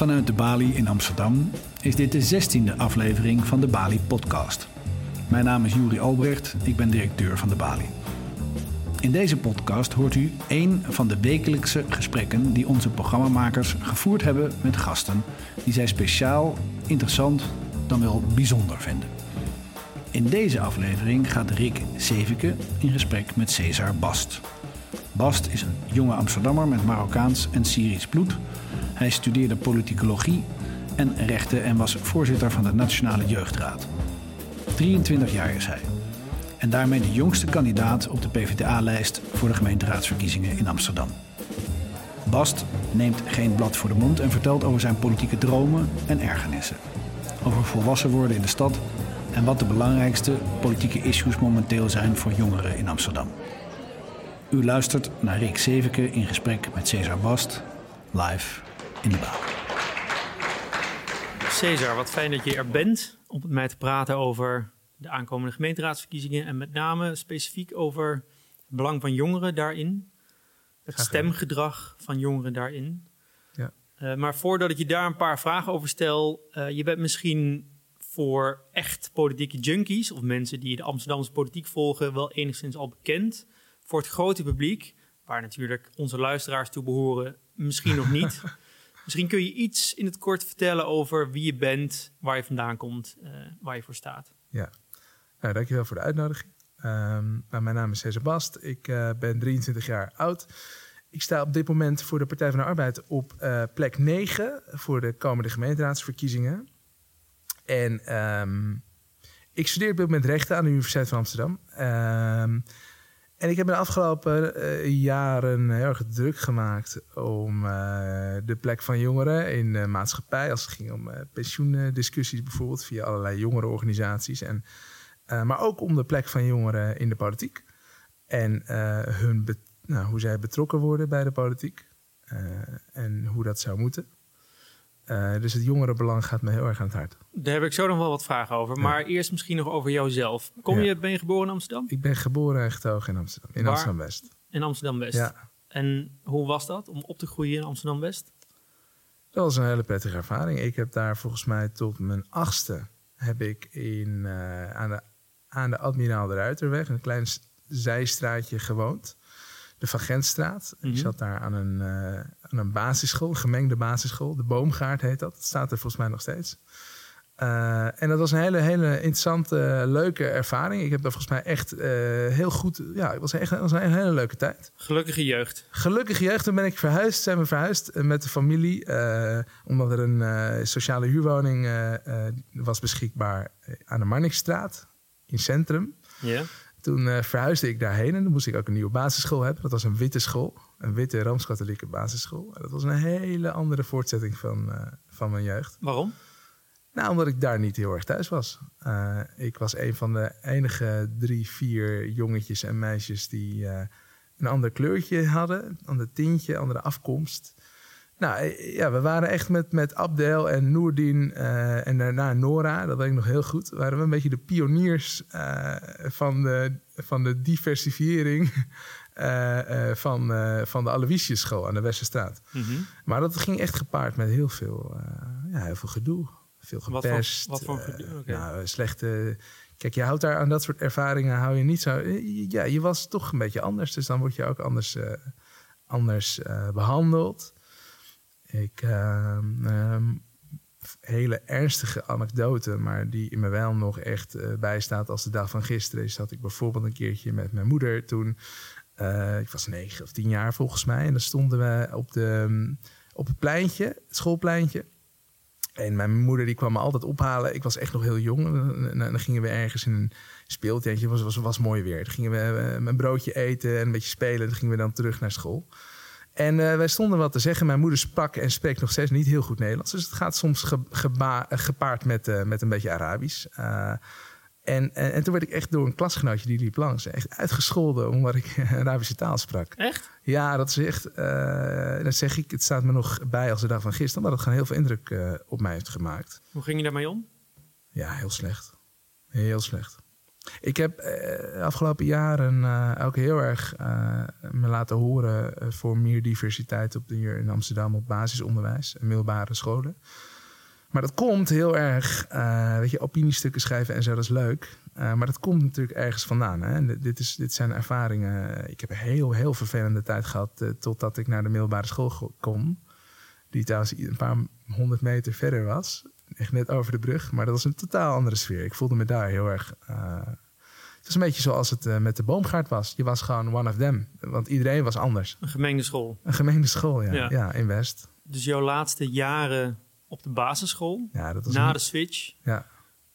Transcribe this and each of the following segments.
Vanuit de Bali in Amsterdam is dit de 16e aflevering van de Bali Podcast. Mijn naam is Juri Albrecht, ik ben directeur van de Bali. In deze podcast hoort u één van de wekelijkse gesprekken die onze programmamakers gevoerd hebben met gasten die zij speciaal, interessant, dan wel bijzonder vinden. In deze aflevering gaat Rick Zevike in gesprek met Cesar Bast. Bast is een jonge Amsterdammer met Marokkaans en Syrisch bloed. Hij studeerde politicologie en rechten en was voorzitter van de Nationale Jeugdraad. 23 jaar is hij. En daarmee de jongste kandidaat op de PvdA-lijst voor de gemeenteraadsverkiezingen in Amsterdam. Bast neemt geen blad voor de mond en vertelt over zijn politieke dromen en ergernissen. Over volwassen worden in de stad en wat de belangrijkste politieke issues momenteel zijn voor jongeren in Amsterdam. U luistert naar Rick Zeveke in gesprek met Cesar Bast, live in de. Cesar, wat fijn dat je er bent om met mij te praten over de aankomende gemeenteraadsverkiezingen en met name specifiek over het belang van jongeren daarin, het stemgedrag van jongeren daarin. Ja. Uh, maar voordat ik je daar een paar vragen over stel, uh, je bent misschien voor echt politieke junkies of mensen die de Amsterdamse politiek volgen wel enigszins al bekend. Voor het grote publiek, waar natuurlijk onze luisteraars toe behoren, misschien nog niet. misschien kun je iets in het kort vertellen over wie je bent, waar je vandaan komt, uh, waar je voor staat. Ja, nou, dankjewel voor de uitnodiging. Um, nou, mijn naam is Cesar Bast, ik uh, ben 23 jaar oud. Ik sta op dit moment voor de Partij van de Arbeid op uh, plek 9 voor de komende gemeenteraadsverkiezingen. En um, ik studeer op dit moment rechten aan de Universiteit van Amsterdam. Um, en ik heb de afgelopen uh, jaren heel erg druk gemaakt om uh, de plek van jongeren in de maatschappij. Als het ging om uh, pensioendiscussies bijvoorbeeld via allerlei jongerenorganisaties. En, maar ook om de plek van jongeren in de politiek. En hun nou, hoe zij betrokken worden bij de politiek. en hoe dat zou moeten. Uh, dus het jongerenbelang gaat me heel erg aan het hart. Daar heb ik zo nog wel wat vragen over. Ja. Maar eerst misschien nog over jouzelf. Kom je, ben je geboren in Amsterdam? Ik ben geboren en getogen in Amsterdam. In Amsterdam-West. In Amsterdam-West? Ja. En hoe was dat om op te groeien in Amsterdam-West? Dat was een hele prettige ervaring. Ik heb daar volgens mij tot mijn achtste... heb ik in, uh, aan, de, aan de Admiraal de Ruiterweg... een klein zijstraatje gewoond de Van Gentstraat. Mm -hmm. Ik zat daar aan een, uh, aan een basisschool, een gemengde basisschool. De Boomgaard heet dat. Dat staat er volgens mij nog steeds. Uh, en dat was een hele, hele interessante, leuke ervaring. Ik heb daar volgens mij echt uh, heel goed... Ja, het was, echt, het was een hele leuke tijd. Gelukkige jeugd. Gelukkige jeugd. Toen ben ik verhuisd. Zijn we verhuisd met de familie. omdat er een sociale huurwoning was beschikbaar aan de Marnixstraat. In Centrum. Ja. Toen verhuisde ik daarheen en toen moest ik ook een nieuwe basisschool hebben. Dat was een witte school, een witte Rooms-Katholieke basisschool. Dat was een hele andere voortzetting van, uh, van mijn jeugd. Waarom? Nou, omdat ik daar niet heel erg thuis was. Uh, ik was een van de enige drie, vier jongetjes en meisjes die een ander kleurtje hadden. Een ander tintje, andere afkomst. Nou ja, we waren echt met, met Abdel en Noordin uh, en daarna Nora, dat weet ik nog heel goed. Waren we een beetje de pioniers van, de, van de diversifiering van, van de Aloysius school aan de Westerstraat. Mm -hmm. Maar dat ging echt gepaard met heel veel, ja, heel veel gedoe. Veel gepest. Wat voor, wat voor gedoe? Okay. Nou, slechte... Kijk, je houdt daar aan dat soort ervaringen, hou je niet zo... Ja, je was toch een beetje anders, dus dan word je ook anders, anders behandeld. Ik, uh, um, hele ernstige anekdote, maar die in me wel nog echt uh, bijstaat als de dag van gisteren. Is dat ik bijvoorbeeld een keertje met mijn moeder toen, ik was negen of tien jaar volgens mij, en dan stonden we op, de, um, op het pleintje, het schoolpleintje. En mijn moeder die kwam me altijd ophalen. Ik was echt nog heel jong. En dan gingen we ergens in een speeltentje. Het was, was, mooi weer. Dan gingen we een broodje eten en een beetje spelen. Dan gingen we dan terug naar school. En uh, wij stonden wat te zeggen. Mijn moeder sprak en spreekt nog steeds niet heel goed Nederlands. Dus het gaat soms gepaard met, met een beetje Arabisch. En, en, en, toen werd ik echt door een klasgenootje die liep langs. Echt uitgescholden omdat ik Arabische taal sprak. Echt? Ja, dat is echt... dat zeg ik, het staat me nog bij als de dag van gisteren. Omdat het gewoon heel veel indruk op mij heeft gemaakt. Hoe ging je daarmee om? Ja, heel slecht. Heel slecht. Ik heb eh, de afgelopen jaren eh, ook heel erg eh, me laten horen eh, voor meer diversiteit op de, hier in Amsterdam op basisonderwijs en middelbare scholen. Maar dat komt heel erg, eh, weet je, opiniestukken schrijven en zo, dat is leuk. Eh, maar dat komt natuurlijk ergens vandaan. Hè? Dit- is, dit zijn ervaringen. Ik heb een heel, heel vervelende tijd gehad eh, totdat ik naar de middelbare school kon. Die trouwens een paar honderd meter verder was. Echt net over de brug. Maar dat was een totaal andere sfeer. Ik voelde me daar heel erg... het was een beetje zoals het met de boomgaard was. Je was gewoon one of them. Want iedereen was anders. Een gemengde school. Een gemengde school, ja. Ja. Ja, in West. Dus jouw laatste jaren op de basisschool, Ja, dat was na een- de switch, ja.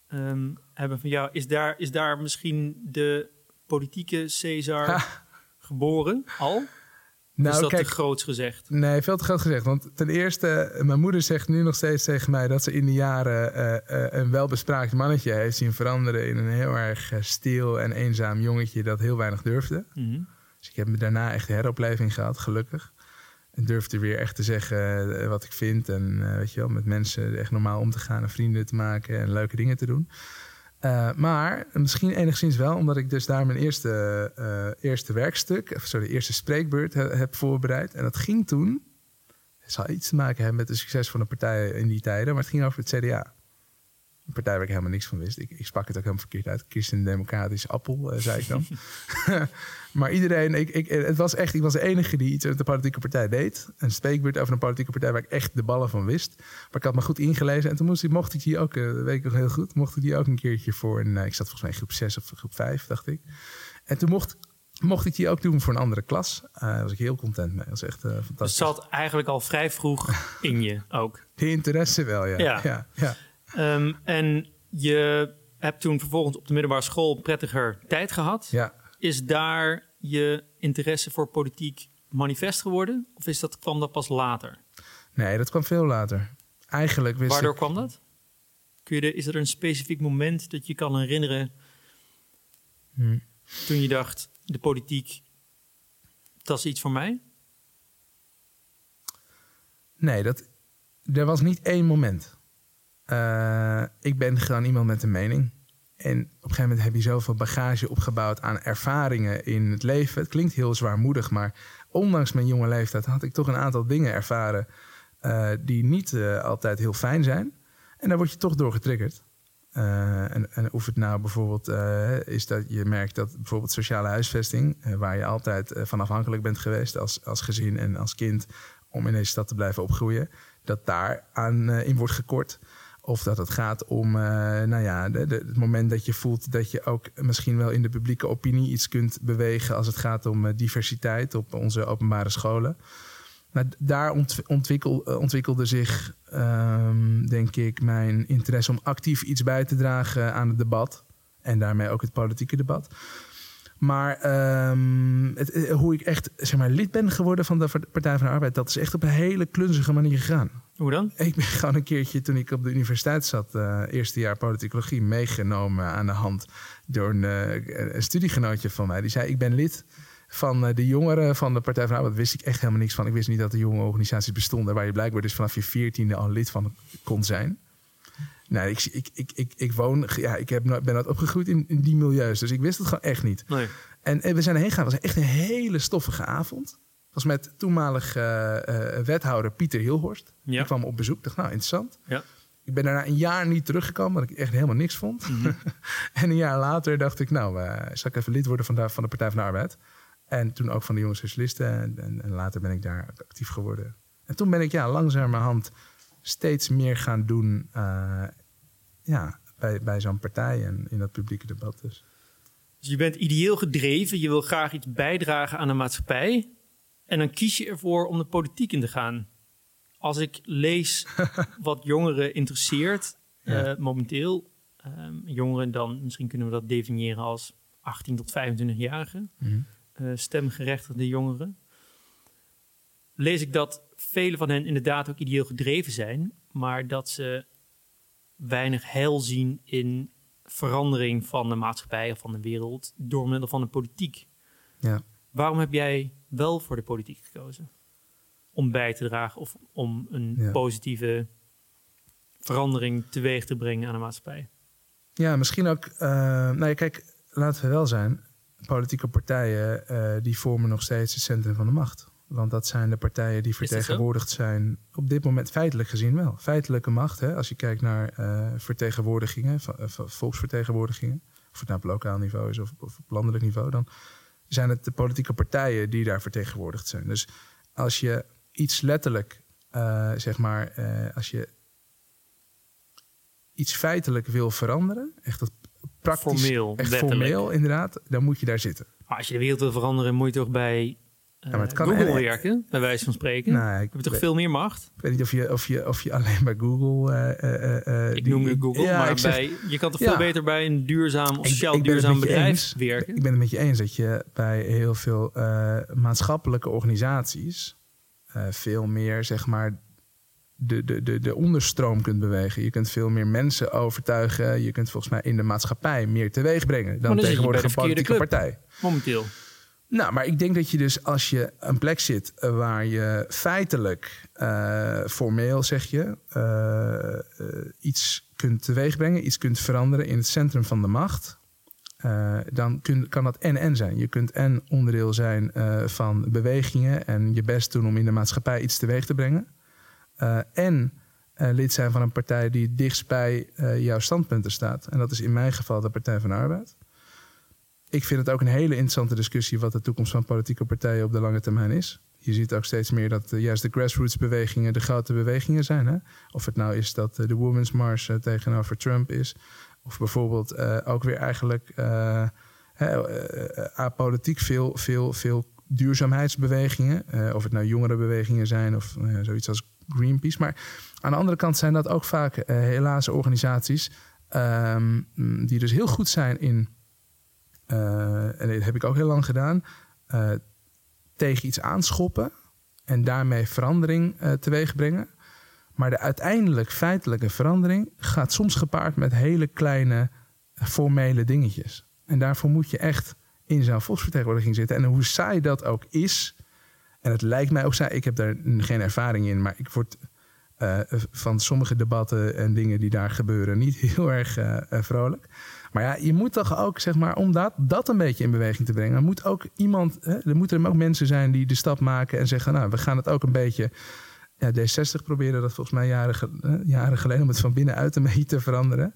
ehm, hebben van jou, is daar, is daar misschien de politieke Caesar Ha. geboren al? is Nou, dat kijk, te groots gezegd? Nee, veel te groot gezegd. Want ten eerste, mijn moeder zegt nu nog steeds tegen mij dat ze in de jaren eh, eh, een welbespraakt mannetje heeft zien veranderen in een heel erg eh, stil en eenzaam jongetje dat heel weinig durfde. Mhm. Dus ik heb me daarna echt heropleving gehad, gelukkig. Durfde weer echt te zeggen eh, wat ik vind. En eh, weet je wel, met mensen echt normaal om te gaan en vrienden te maken en leuke dingen te doen. Eh, maar misschien enigszins wel, omdat ik dus daar mijn eerste, eerste werkstuk, of sorry, eerste spreekbeurt he- heb voorbereid. En dat ging toen, het zal iets te maken hebben met de succes van de partij in die tijden, maar het ging over het CDA. Een partij waar ik helemaal niks van wist. Ik, ik sprak het ook helemaal verkeerd uit. Christen-Democratisch Appel, eh, zei ik dan. maar iedereen, ik, ik, het was echt, ik was de enige die iets met de politieke partij deed. Een spreekbeurt over een politieke partij waar ik echt de ballen van wist. Maar ik had me goed ingelezen. En toen moest, mocht ik die ook, eh, dat weet ik nog heel goed, mocht ik die ook een keertje voor een, eh, ik zat volgens mij in groep 6 of groep 5, dacht ik. En toen mocht, mocht ik die ook doen voor een andere klas. Daar was ik heel content mee. Dat was echt Dus het fantastisch. zat eigenlijk al vrij vroeg in je ook. De interesse wel, ja. Ja. ja, ja. Ehm, en je hebt toen vervolgens op de middelbare school prettiger tijd gehad. ja. Is daar je interesse voor politiek manifest geworden? Of is dat, kwam dat pas later? Nee, dat kwam veel later. Eigenlijk wist Waardoor ik... kwam dat? Kun je de, is er een specifiek moment dat je kan herinneren Hm. toen je dacht, de politiek, dat is iets voor mij? Nee, dat, er was niet één moment. Eh, ik ben gewoon iemand met een mening. En op een gegeven moment heb je zoveel bagage opgebouwd aan ervaringen in het leven. Het klinkt heel zwaarmoedig, maar ondanks mijn jonge leeftijd had ik toch een aantal dingen ervaren eh, die niet eh, altijd heel fijn zijn. En daar word je toch door getriggerd. En, en of het nou bijvoorbeeld is dat je merkt dat bijvoorbeeld sociale huisvesting, waar je altijd van afhankelijk bent geweest als, als gezin en als kind, om in deze stad te blijven opgroeien, dat daar aan in wordt gekort. Of dat het gaat om eh, nou ja, de, het moment dat je voelt dat je ook misschien wel in de publieke opinie iets kunt bewegen als het gaat om eh, diversiteit op onze openbare scholen. D- daar ont- ontwikkel, eh, ontwikkelde zich, ehm, denk ik, mijn interesse om actief iets bij te dragen aan het debat. En daarmee ook het politieke debat. Maar ehm, het, hoe ik echt zeg maar, lid ben geworden van de Partij van de Arbeid, dat is echt op een hele klunzige manier gegaan. Hoe dan? Ik ben gewoon een keertje toen ik op de universiteit zat, eh, eerste jaar politicologie, meegenomen aan de hand door een, eh, een studiegenootje van mij. Die zei: Ik ben lid van eh, de jongeren van de Partij van de Arbeid. Wist ik echt helemaal niks van. Ik wist niet dat er jonge organisaties bestonden waar je blijkbaar dus vanaf je veertiende al lid van kon zijn. Nee, ik, ik, ik, ik, ik woon, ja, ik heb, ben nooit opgegroeid in, in die milieus, dus ik wist het gewoon echt niet. Nee. En, en we zijn erheen gegaan. Het was echt een hele stoffige avond. Was met toenmalig eh, eh, wethouder Pieter Hilhorst. Ja. Die kwam op bezoek. Ik dacht, nou, interessant. Ja. Ik ben daarna een jaar niet teruggekomen, omdat ik echt helemaal niks vond. Mhm. en een jaar later dacht ik, nou, eh zal ik even lid worden van de, van de Partij van de Arbeid. En toen ook van de Jonge Socialisten. En, en, en later ben ik daar actief geworden. En toen ben ik ja, langzamerhand steeds meer gaan doen ja, bij, bij zo'n partij en in dat publieke debat. Dus. Dus je bent ideeel gedreven, je wil graag iets bijdragen aan de maatschappij. En dan kies je ervoor om de politiek in te gaan. Als ik lees wat jongeren interesseert Ja. eh, momenteel, ehm, jongeren dan, misschien kunnen we dat definiëren als 18 tot 25-jarigen, eh, stemgerechtigde jongeren, lees ik dat vele van hen inderdaad ook ideeel gedreven zijn, maar dat ze weinig heil zien in verandering van de maatschappij of van de wereld door middel van de politiek. Ja. Waarom heb jij wel voor de politiek gekozen? Om bij te dragen of om een Ja. positieve verandering teweeg te brengen aan de maatschappij. Ja, misschien ook. eh, nou ja, kijk, laten we wel zijn, politieke partijen eh, die vormen nog steeds het centrum van de macht. Want dat zijn de partijen die vertegenwoordigd zijn, op dit moment feitelijk gezien wel. Feitelijke macht, hè, als je kijkt naar eh, vertegenwoordigingen, volksvertegenwoordigingen, of het nou op lokaal niveau is of, of op landelijk niveau, dan zijn het de politieke partijen die daar vertegenwoordigd zijn. Dus als je iets letterlijk, eh, zeg maar, eh, als je iets feitelijk wil veranderen, echt dat praktisch, Formeel, echt formeel inderdaad, dan moet je daar zitten. Maar als je de wereld wil veranderen, moet je toch bij eh, maar het kan- Google en- werken, bij wijze van spreken. Nou, ik Heb je toch weet- veel meer macht? Ik weet niet of je, of je, of je alleen bij Google. eh, eh, Ik die- noem je Google, Ja, maar ik zeg- bij, je kan toch veel beter bij een duurzaam of sociaal het duurzaam bedrijf eens. werken. Ik ben het met je eens dat je bij heel veel maatschappelijke organisaties veel meer, zeg maar, de, de, de, de onderstroom kunt bewegen. Je kunt veel meer mensen overtuigen. Je kunt volgens mij in de maatschappij meer teweeg brengen dan tegenwoordig een politieke partij. Momenteel. Nou, maar ik denk dat je dus als je een plek zit eh, waar je feitelijk, eh, formeel zeg je, eh, iets kunt teweegbrengen, iets kunt veranderen in het centrum van de macht, dan kun, kan dat en-en zijn. Je kunt en onderdeel zijn van bewegingen en je best doen om in de maatschappij iets teweeg te brengen. en lid zijn van een partij die dichtst bij jouw standpunten staat. En dat is in mijn geval de Partij van de Arbeid ik vind het ook een hele interessante discussie wat de toekomst van politieke partijen op de lange termijn is. Je ziet ook steeds meer dat eh, juist de grassroots bewegingen de grote bewegingen zijn. Hè? Of het nou is dat eh, de Women's March eh, tegenover Trump is. Of bijvoorbeeld ook weer eigenlijk apolitiek veel, veel, veel duurzaamheidsbewegingen. Of het nou jongerenbewegingen zijn of zoiets als Greenpeace. Maar aan de andere kant zijn dat ook vaak helaas organisaties ehm, die dus heel goed zijn in eh, en dat heb ik ook heel lang gedaan, eh, tegen iets aanschoppen en daarmee verandering eh teweeg brengen. Maar de uiteindelijk feitelijke verandering gaat soms gepaard met hele kleine formele dingetjes. En daarvoor moet je echt in zo'n volksvertegenwoordiging zitten. En hoe saai dat ook is, en het lijkt mij ook saai, ik heb daar geen ervaring in, maar ik word van sommige debatten en dingen die daar gebeuren niet heel erg vrolijk. Maar ja, je moet toch ook, zeg maar, om dat, dat een beetje in beweging te brengen, moet ook iemand, hè, er moeten ook mensen zijn die de stap maken en zeggen, nou, we gaan het ook een beetje. Ja, D60 probeerde dat volgens mij jaren, jaren geleden om het van binnenuit een beetje te veranderen.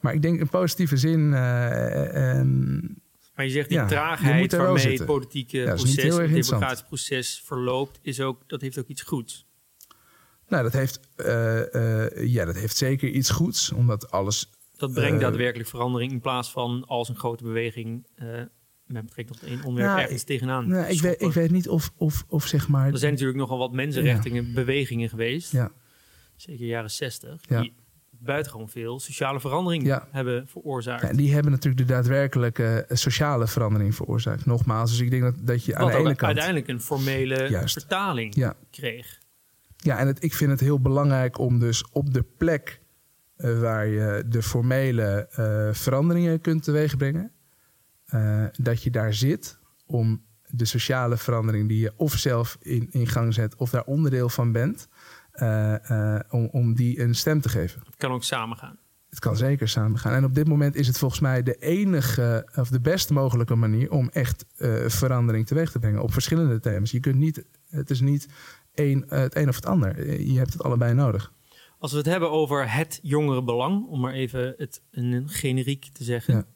Maar ik denk in positieve zin. ehm, Maar je zegt die Ja, traagheid waarmee het politieke Ja, proces, het erg interessant. democratisch proces verloopt, is ook, dat heeft ook iets goeds. nou, dat heeft, eh, ja, dat heeft zeker iets goeds, omdat alles Dat brengt Eh, daadwerkelijk verandering in plaats van als een grote beweging eh, met betrekking tot één onderwerp Nou, ergens tegenaan. Nou, ik, weet, ik weet niet of, of, of zeg maar. Er zijn natuurlijk nogal wat mensenrechten bewegingen geweest, Ja, zeker jaren 60, Ja. die buitengewoon veel sociale verandering Ja. hebben veroorzaakt. ja, die hebben natuurlijk de daadwerkelijke eh, sociale verandering veroorzaakt. Nogmaals, dus ik denk dat, dat je aan wat de ene kant. uiteindelijk een formele Juist. vertaling Ja, kreeg. ja en het, ik vind het heel belangrijk om dus op de plek waar je de formele eh, veranderingen kunt teweegbrengen, eh, dat je daar zit om de sociale verandering die je of zelf in, in gang zet of daar onderdeel van bent, eh, eh, om, om die een stem te geven. Het kan ook samengaan. Het kan zeker samen gaan. En op dit moment is het volgens mij de enige of de best mogelijke manier om echt eh, verandering teweeg te brengen op verschillende thema's. Je kunt niet, het is niet één, eh, het een of het ander. Eh, Je hebt het allebei nodig. Als we het hebben over het jongerenbelang, om maar even het een generiek te zeggen. Ja.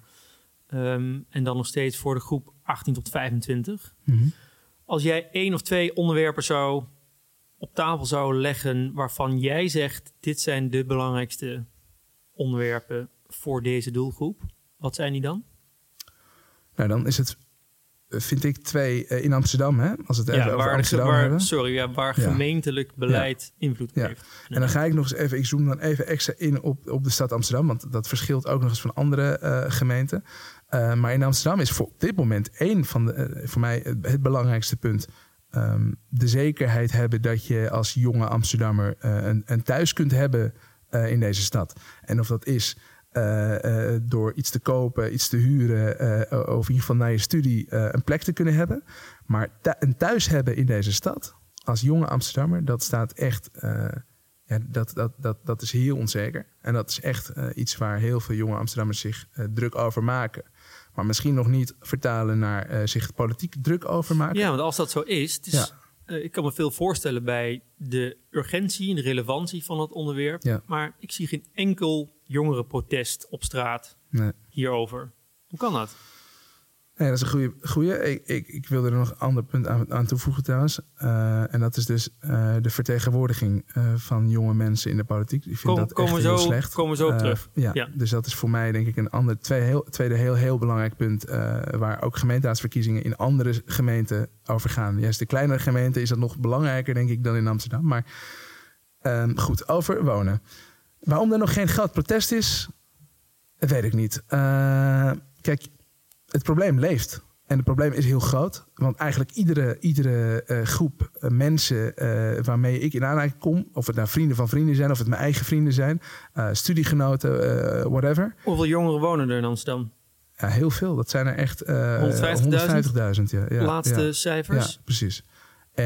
Ehm, en dan nog steeds voor de groep 18 tot 25. Mhm. Als jij één of twee onderwerpen zou op tafel zou leggen waarvan jij zegt: dit zijn de belangrijkste onderwerpen voor deze doelgroep, wat zijn die dan? Nou, dan is het, vind ik, twee eh, in Amsterdam, hè? Als het even over waar, de, Amsterdam waar, hebben. sorry, ja, waar Ja. gemeentelijk beleid invloed Ja. heeft. En dan ga ik nog eens even, ik zoom dan even extra in op, op de stad Amsterdam, want dat verschilt ook nog eens van andere eh, gemeenten. Eh, maar in Amsterdam is voor op dit moment één van de, voor mij het, het belangrijkste punt. ehm, de zekerheid hebben dat je als jonge Amsterdammer een, een thuis kunt hebben in deze stad. En of dat is eh, eh, door iets te kopen, iets te huren, eh, of in ieder geval naar je studie een plek te kunnen hebben. Maar een thuis hebben in deze stad, als jonge Amsterdammer, dat staat echt. ja, dat, dat, dat, dat is heel onzeker. En dat is echt iets waar heel veel jonge Amsterdammers zich druk over maken. maar misschien nog niet vertalen naar eh, zich politiek druk over maken. Ja, want als dat zo is, het is Ja. ik kan me veel voorstellen bij de urgentie en de relevantie van het onderwerp. Ja. Maar ik zie geen enkel jongerenprotest op straat Nee. hierover. Hoe kan dat? Nee, dat is een goede. goede. Ik, ik, ik wilde er nog een ander punt aan, aan toevoegen trouwens. Eh, en dat is dus eh, de vertegenwoordiging eh, van jonge mensen in de politiek. Ik vind Kom- dat komen echt heel zo- slecht. komen we zo op terug. Ja, Ja. dus dat is voor mij denk ik een ander twee heel, tweede heel, heel belangrijk punt... waar ook gemeenteraadsverkiezingen in andere gemeenten over gaan. Juist de kleinere gemeenten is dat nog belangrijker denk ik dan in Amsterdam. Maar ehm, goed, over wonen. Waarom er nog geen groot protest is, dat weet ik niet. Eh, kijk, het probleem leeft. En het probleem is heel groot. Want eigenlijk iedere, iedere eh, groep eh, mensen waarmee ik in aanraking kom... of het nou vrienden van vrienden zijn, of het mijn eigen vrienden zijn... studiegenoten, whatever. Hoeveel jongeren wonen er in Amsterdam? Ja, heel veel. Dat zijn er echt eh 150.000? 150.000. Ja, ja, Laatste cijfers? Ja, precies.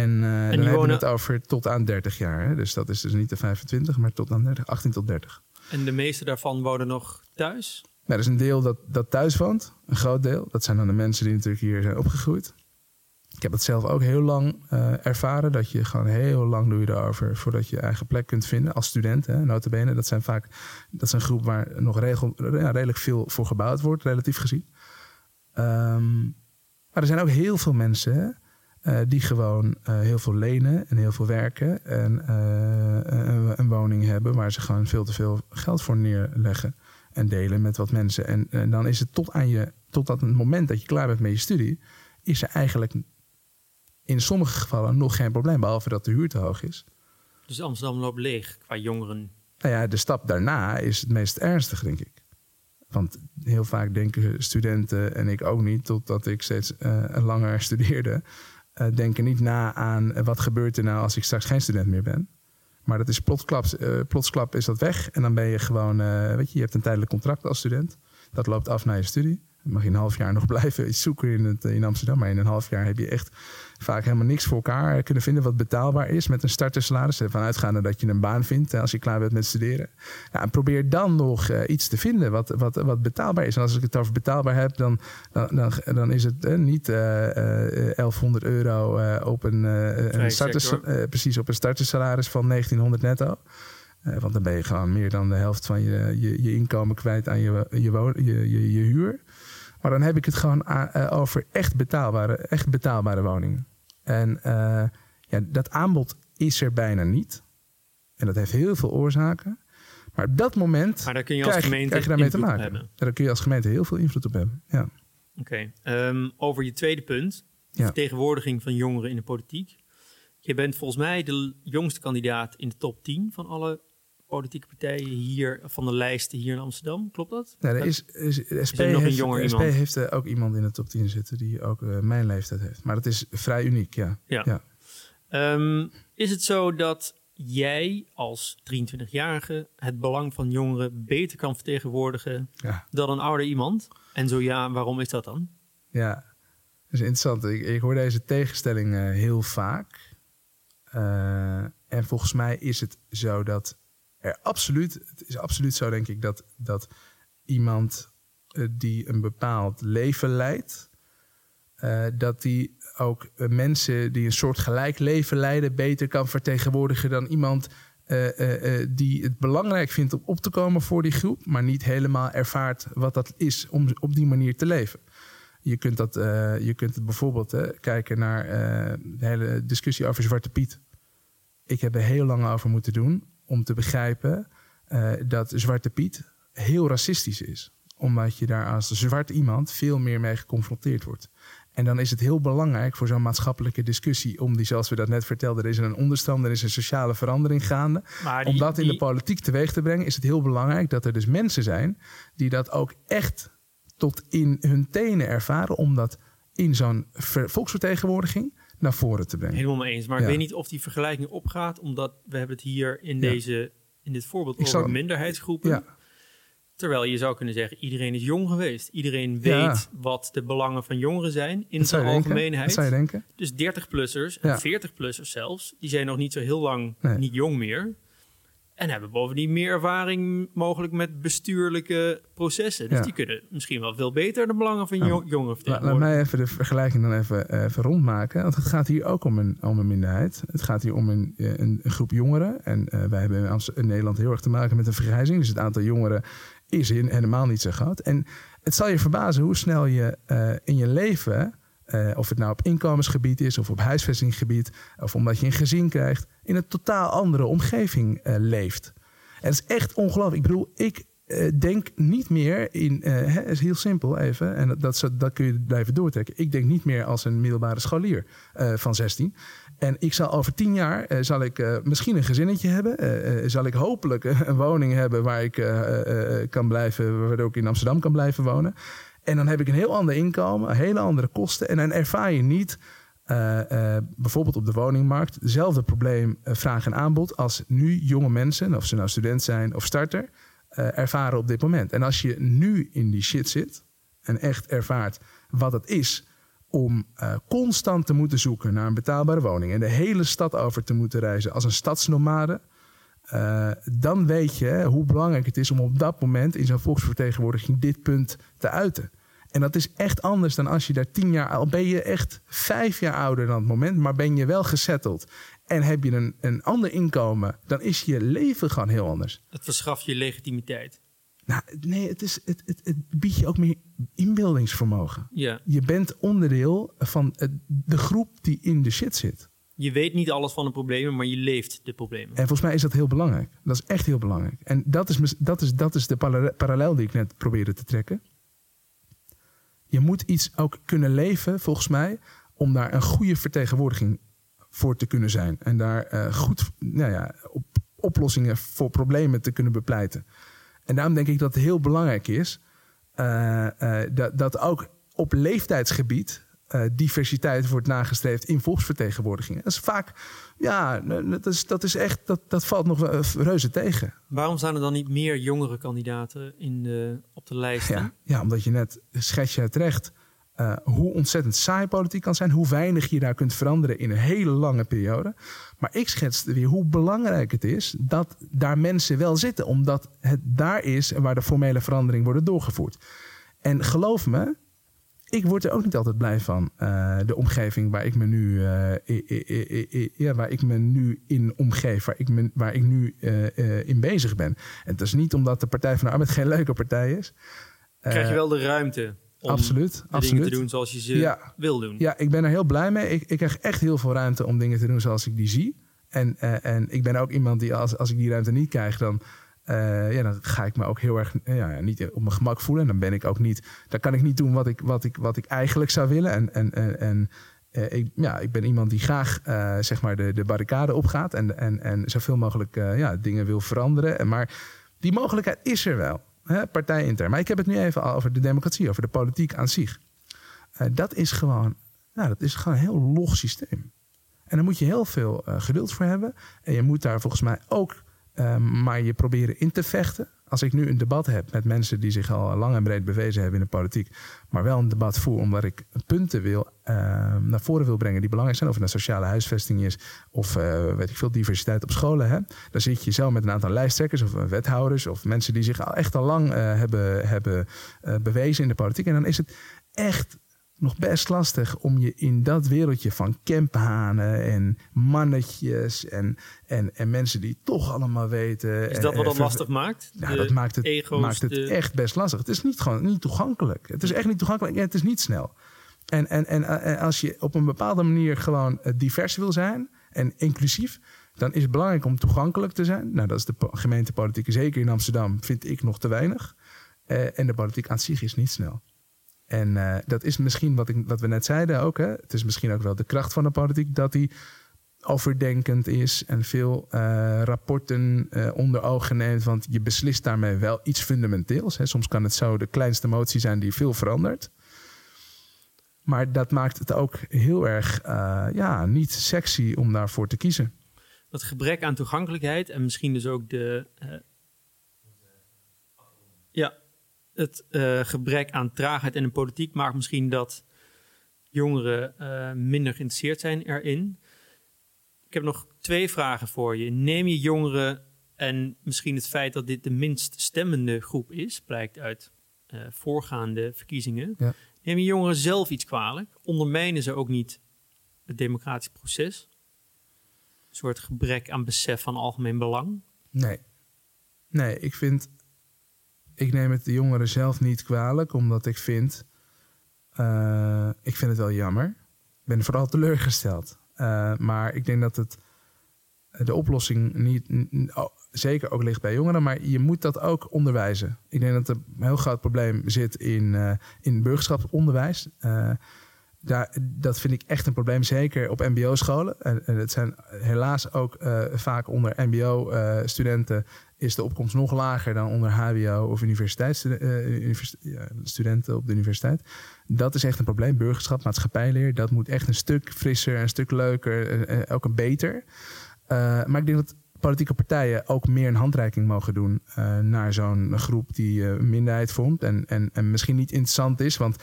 En, dan die hebben we het over tot aan 30 jaar. Hè? Dus dat is dus niet de 25, maar tot aan 30, 18 tot 30. En de meeste daarvan wonen nog thuis? Nou, er is een deel dat, dat thuis woont, een groot deel. Dat zijn dan de mensen die natuurlijk hier zijn opgegroeid. Ik heb het zelf ook heel lang eh, ervaren. Dat je gewoon heel lang doe je erover voordat je je eigen plek kunt vinden als student. Hè, notabene. Dat zijn vaak dat is een groep waar nog regel, ja, redelijk veel voor gebouwd wordt, relatief gezien. Ehm, maar er zijn ook heel veel mensen hè, eh, die gewoon eh, heel veel lenen en heel veel werken. En eh, een, een woning hebben waar ze gewoon veel te veel geld voor neerleggen en delen met wat mensen. En, en dan is het tot aan je, tot dat moment dat je klaar bent met je studie, is er eigenlijk in sommige gevallen nog geen probleem, behalve dat de huur te hoog is. Dus Amsterdam loopt leeg qua jongeren. Nou ja, de stap daarna is het meest ernstig, denk ik. Want heel vaak denken studenten, en ik ook niet, totdat ik steeds langer studeerde, eh, denken niet na aan eh, wat gebeurt er nou als ik straks geen student meer ben. Maar dat is plotsklap, eh, plotsklap is dat weg. En dan ben je gewoon, weet je, je hebt een tijdelijk contract als student. Dat loopt af na je studie. Dan mag je een half jaar nog blijven iets zoeken in, het, in Amsterdam. Maar in een half jaar heb je echt vaak helemaal niks voor elkaar kunnen vinden wat betaalbaar is met een startersalaris. Ervan uitgaande dat je een baan vindt hè, als je klaar bent met studeren. Ja, en probeer dan nog eh, iets te vinden wat, wat, wat betaalbaar is. En als ik het over betaalbaar heb, dan, dan, dan, dan is het eh, niet eh, eh, 1100 euro eh, op een, eh, een starters, eh, precies op een startersalaris van 1900 netto. Eh, want dan ben je gewoon meer dan de helft van je, je, je inkomen kwijt aan je, je, je, je, je huur. Maar dan heb ik het gewoon a- eh, over echt betaalbare, echt betaalbare woningen. En eh, ja, dat aanbod is er bijna niet. En dat heeft heel veel oorzaken. Maar op dat moment Maar daar kun je als krijg, gemeente krijg je daarmee te maken. hebben. Daar kun je als gemeente heel veel invloed op hebben. Ja. Oké. Ehm, over je tweede punt. De Ja. vertegenwoordiging van jongeren in de politiek. Je bent volgens mij de jongste kandidaat in de top 10 van alle politieke partijen hier, van de lijsten hier in Amsterdam. Klopt dat? Nou, er is, is, SP er nog een heeft, jonger de SP iemand? heeft eh, ook iemand in de top 10 zitten die ook eh, mijn leeftijd heeft. Maar dat is vrij uniek, ja. Ja. Ja. Ehm, is het zo dat jij als 23-jarige het belang van jongeren beter kan vertegenwoordigen ja. dan een ouder iemand? En zo ja, waarom is dat dan? Ja, dat is interessant. Ik, ik hoor deze tegenstelling eh, heel vaak. En volgens mij is het zo dat er absoluut, het is absoluut zo denk ik dat, dat iemand eh, die een bepaald leven leidt, eh, dat die ook eh, mensen die een soort gelijk leven leiden beter kan vertegenwoordigen dan iemand die het belangrijk vindt om op te komen voor die groep, maar niet helemaal ervaart wat dat is om op die manier te leven. Je kunt, dat, je kunt bijvoorbeeld kijken naar de hele discussie over Zwarte Piet. Ik heb er heel lang over moeten doen om te begrijpen eh, dat Zwarte Piet heel racistisch is. Omdat je daar als zwart iemand veel meer mee geconfronteerd wordt. En dan is het heel belangrijk voor zo'n maatschappelijke discussie... om die, zoals we dat net vertelden, er is een onderstroom... er is een sociale verandering gaande. Om dat in de politiek teweeg te brengen, is het heel belangrijk dat er dus mensen zijn die dat ook echt tot in hun tenen ervaren. Om dat in zo'n ver- volksvertegenwoordiging naar voren te brengen. Helemaal mee eens. Maar ik weet niet of die vergelijking opgaat, omdat we hebben het hier in, Ja. deze, in dit voorbeeld Ik over zal- minderheidsgroepen. Ja, Terwijl je zou kunnen zeggen, iedereen is jong geweest. Iedereen weet wat de belangen van jongeren zijn in zijn denken. algemeenheid. Dat zou je denken. Dus 30-plussers en Ja. 40-plussers zelfs, die zijn nog niet zo heel lang Nee. niet jong meer. En hebben bovendien meer ervaring mogelijk met bestuurlijke processen. Dus Ja. die kunnen misschien wel veel beter de belangen van Nou, jo- jongeren La- laat vertegenwoordigen. mij even de vergelijking dan even, eh, even rondmaken. Want het gaat hier ook om een, om een minderheid. Het gaat hier om een, eh, een, een groep jongeren. En eh, wij hebben in, Amst- in Nederland heel erg te maken met een vergrijzing. Dus het aantal jongeren is hier helemaal niet zo groot. En het zal je verbazen hoe snel je in je leven... eh, of het nou op inkomensgebied is of op huisvestingsgebied... of omdat je een gezin krijgt... in een totaal andere omgeving eh, leeft. En het is echt ongelooflijk. Ik bedoel, ik eh, denk niet meer in... het is heel simpel even. En dat, dat, kun je blijven doortrekken. Ik denk niet meer als een middelbare scholier van 16. En ik zal over tien jaar... zal ik misschien een gezinnetje hebben. zal ik hopelijk een woning hebben... waar ik kan blijven... waardoor ik in Amsterdam kan blijven wonen. En dan heb ik een heel ander inkomen. Hele andere kosten. En dan ervaar je niet... eh, eh, bijvoorbeeld op de woningmarkt, hetzelfde probleem eh, vraag en aanbod als nu jonge mensen, of ze nou student zijn of starter, ervaren op dit moment. En als je nu in die shit zit en echt ervaart wat het is om constant te moeten zoeken naar een betaalbare woning en de hele stad over te moeten reizen als een stadsnomade, eh, dan weet je hoe belangrijk het is om op dat moment in zo'n volksvertegenwoordiging dit punt te uiten. En dat is echt anders dan als je daar tien jaar, al ben je echt vijf jaar ouder dan het moment, maar ben je wel gesetteld en heb je een, een ander inkomen, dan is je leven gewoon heel anders. Het verschaft je legitimiteit. Nou, nee, het, is, het, het, het biedt je ook meer inbeeldingsvermogen. Ja. Je bent onderdeel van de groep die in de shit zit. Je weet niet alles van de problemen, maar je leeft de problemen. En volgens mij is dat heel belangrijk. Dat is echt heel belangrijk. En dat is, dat is, dat is de parallel- parallel die ik net probeerde te trekken. Je moet iets ook kunnen leven, volgens mij, om daar een goede vertegenwoordiging voor te kunnen zijn. En daar eh, goed nou ja, op, oplossingen voor problemen te kunnen bepleiten. En daarom denk ik dat het heel belangrijk is eh, eh, dat, dat ook op leeftijdsgebied eh, diversiteit wordt nagestreefd in volksvertegenwoordigingen. Dat is vaak, ja, dat is, dat is echt, dat, dat valt nog wel eh, reuze tegen. Waarom staan er dan niet meer jongere kandidaten in de, op de lijst? Ja, ja, omdat je net schets je het recht eh, hoe ontzettend saai politiek kan zijn, hoe weinig je daar kunt veranderen in een hele lange periode. Maar ik schetste weer hoe belangrijk het is dat daar mensen wel zitten, omdat het daar is waar de formele verandering wordt doorgevoerd. En geloof me, ik word er ook niet altijd blij van. eh, de omgeving waar ik me nu, eh, i- i- i- i- ja, waar ik me nu in omgeef, waar ik, me, waar ik nu eh, in bezig ben. En het is niet omdat de Partij van de Arbeid geen leuke partij is. Krijg je wel de ruimte om absoluut, dingen te doen zoals je ze Ja. wil doen? Ja, ik ben er heel blij mee. Ik, ik krijg echt heel veel ruimte om dingen te doen zoals ik die zie. En, en ik ben ook iemand die als, als ik die ruimte niet krijg, dan, eh, ja, dan ga ik me ook heel erg eh, ja, niet op mijn gemak voelen. En dan ben ik ook niet, dan kan ik niet doen wat ik, wat ik, wat ik eigenlijk zou willen. En, en, en, en eh, ik, ja, ik ben iemand die graag zeg maar de, de barricade opgaat en, en, en zoveel mogelijk ja, dingen wil veranderen. En, maar die mogelijkheid is er wel, hè. Maar ik heb het nu even over de democratie, over de politiek aan zich. Dat is gewoon, nou, dat is gewoon een heel log systeem. En daar moet je heel veel geduld voor hebben. En je moet daar volgens mij ook eh, maar je proberen in te vechten. Als ik nu een debat heb met mensen die zich al lang en breed bewezen hebben in de politiek, maar wel een debat voer omdat ik punten wil, eh, naar voren wil brengen die belangrijk zijn, of het nou sociale huisvesting is of eh, weet ik veel, diversiteit op scholen. Hè? Dan zit je zelf met een aantal lijsttrekkers of eh, wethouders of mensen die zich al echt al lang eh, hebben, hebben bewezen in de politiek. En dan is het echt nog best lastig om je in dat wereldje van kemphanen en mannetjes en, en, en mensen die toch allemaal weten. Is en- dat wat dat ver- lastig maakt? Ja, De dat maakt het, ego's, maakt het de- echt best lastig. Het is niet, gewoon, niet toegankelijk. Het is echt niet toegankelijk en het is niet snel. En, en, en eh, als je op een bepaalde manier gewoon eh, divers wil zijn en inclusief, dan is het belangrijk om toegankelijk te zijn. Nou, dat is de po- gemeentepolitiek, zeker in Amsterdam, vind ik nog te weinig. Eh, en de politiek aan zich is niet snel. En eh, dat is misschien wat, ik, wat we net zeiden ook. Hè? Het is misschien ook wel de kracht van de politiek dat die overdenkend is en veel eh, rapporten eh, onder ogen neemt. Want je beslist daarmee wel iets fundamenteels. Hè? Soms kan het zo de kleinste motie zijn die veel verandert. Maar dat maakt het ook heel erg ja, niet sexy om daarvoor te kiezen. dat gebrek aan toegankelijkheid en misschien dus ook de. ja, het eh, gebrek aan traagheid in de politiek maakt misschien dat jongeren eh, minder geïnteresseerd zijn erin. Ik heb nog twee vragen voor je. Neem je jongeren En misschien het feit dat dit de minst stemmende groep is, blijkt uit uh, voorgaande verkiezingen. Ja. Nemen jongeren zelf iets kwalijk? Ondermijnen ze ook niet het democratisch proces? Een soort gebrek aan besef van algemeen belang? Nee. Nee, ik vind. Ik neem het de jongeren zelf niet kwalijk, omdat ik vind. Uh, ik vind het wel jammer. Ik ben vooral teleurgesteld. Uh, maar ik denk dat het de oplossing niet, zeker ook ligt bij jongeren, maar je moet dat ook onderwijzen. Ik denk dat er een heel groot probleem zit in, uh, in burgerschapsonderwijs. Dat vind ik echt een probleem, zeker op MBO-scholen. En, en het zijn helaas ook uh, vaak onder MBO-studenten is de opkomst nog lager dan onder HBO of universiteitsstudenten op de universiteit. Dat is echt een probleem. Burgerschap, maatschappijleer, dat moet echt een stuk frisser, een stuk leuker, ook een beter. Maar ik denk dat politieke partijen ook meer een handreiking mogen doen uh, naar zo'n groep die uh, minderheid vormt. En, en, en misschien niet interessant is, want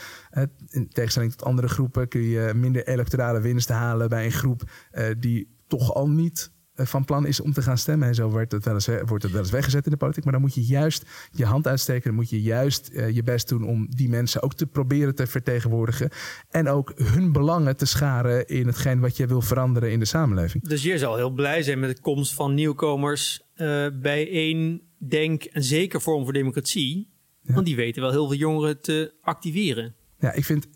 in tegenstelling tot andere groepen kun je minder electorale winst halen bij een groep die toch al niet van plan is om te gaan stemmen. En zo wordt het, wel eens, wordt het wel eens weggezet in de politiek. Maar dan moet je juist je hand uitsteken. Dan moet je juist uh, je best doen om die mensen ook te proberen te vertegenwoordigen. En ook hun belangen te scharen in hetgeen wat je wil veranderen in de samenleving. Dus je zal heel blij zijn met de komst van nieuwkomers uh, bij één denk en zeker vorm voor democratie. Ja. Want die weten wel heel veel jongeren te activeren. Ja, ik vind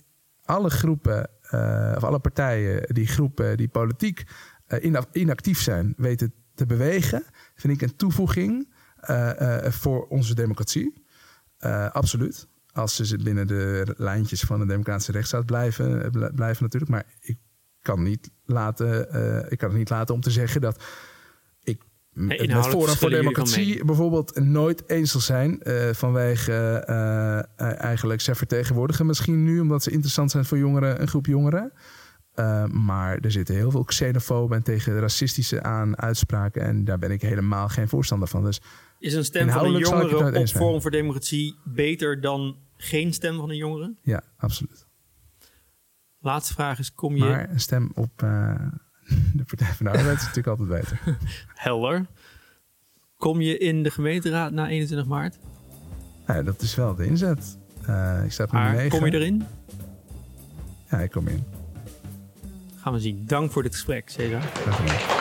alle groepen, uh, of alle partijen, die groepen die politiek inactief zijn weten te bewegen, vind ik een toevoeging uh, uh, voor onze democratie. absoluut. Als ze binnen de lijntjes van de democratische rechtsstaat blijven, blijven natuurlijk. Maar ik kan, niet laten, ik kan het niet laten om te zeggen dat ik nee, met Forum voor Democratie bijvoorbeeld nooit eens zal zijn vanwege eigenlijk ze vertegenwoordigen misschien nu omdat ze interessant zijn voor jongeren, een groep jongeren. Uh, maar er zitten heel veel xenofoben en tegen racistische aan uitspraken. En daar ben ik helemaal geen voorstander van. Dus is een stem van een jongere op Forum voor Democratie beter dan geen stem van een jongere? Ja, absoluut. Laatste vraag is, kom je... Maar een stem op uh, de Partij van de Arbeid is natuurlijk altijd beter. Helder. Kom je in de gemeenteraad na 21 maart? Ja, dat is wel de inzet. Uh, ik sta op maar, 9. kom je erin? Ja, ik kom in gaan we zien. Dank voor dit gesprek, Cesar. Gedaan.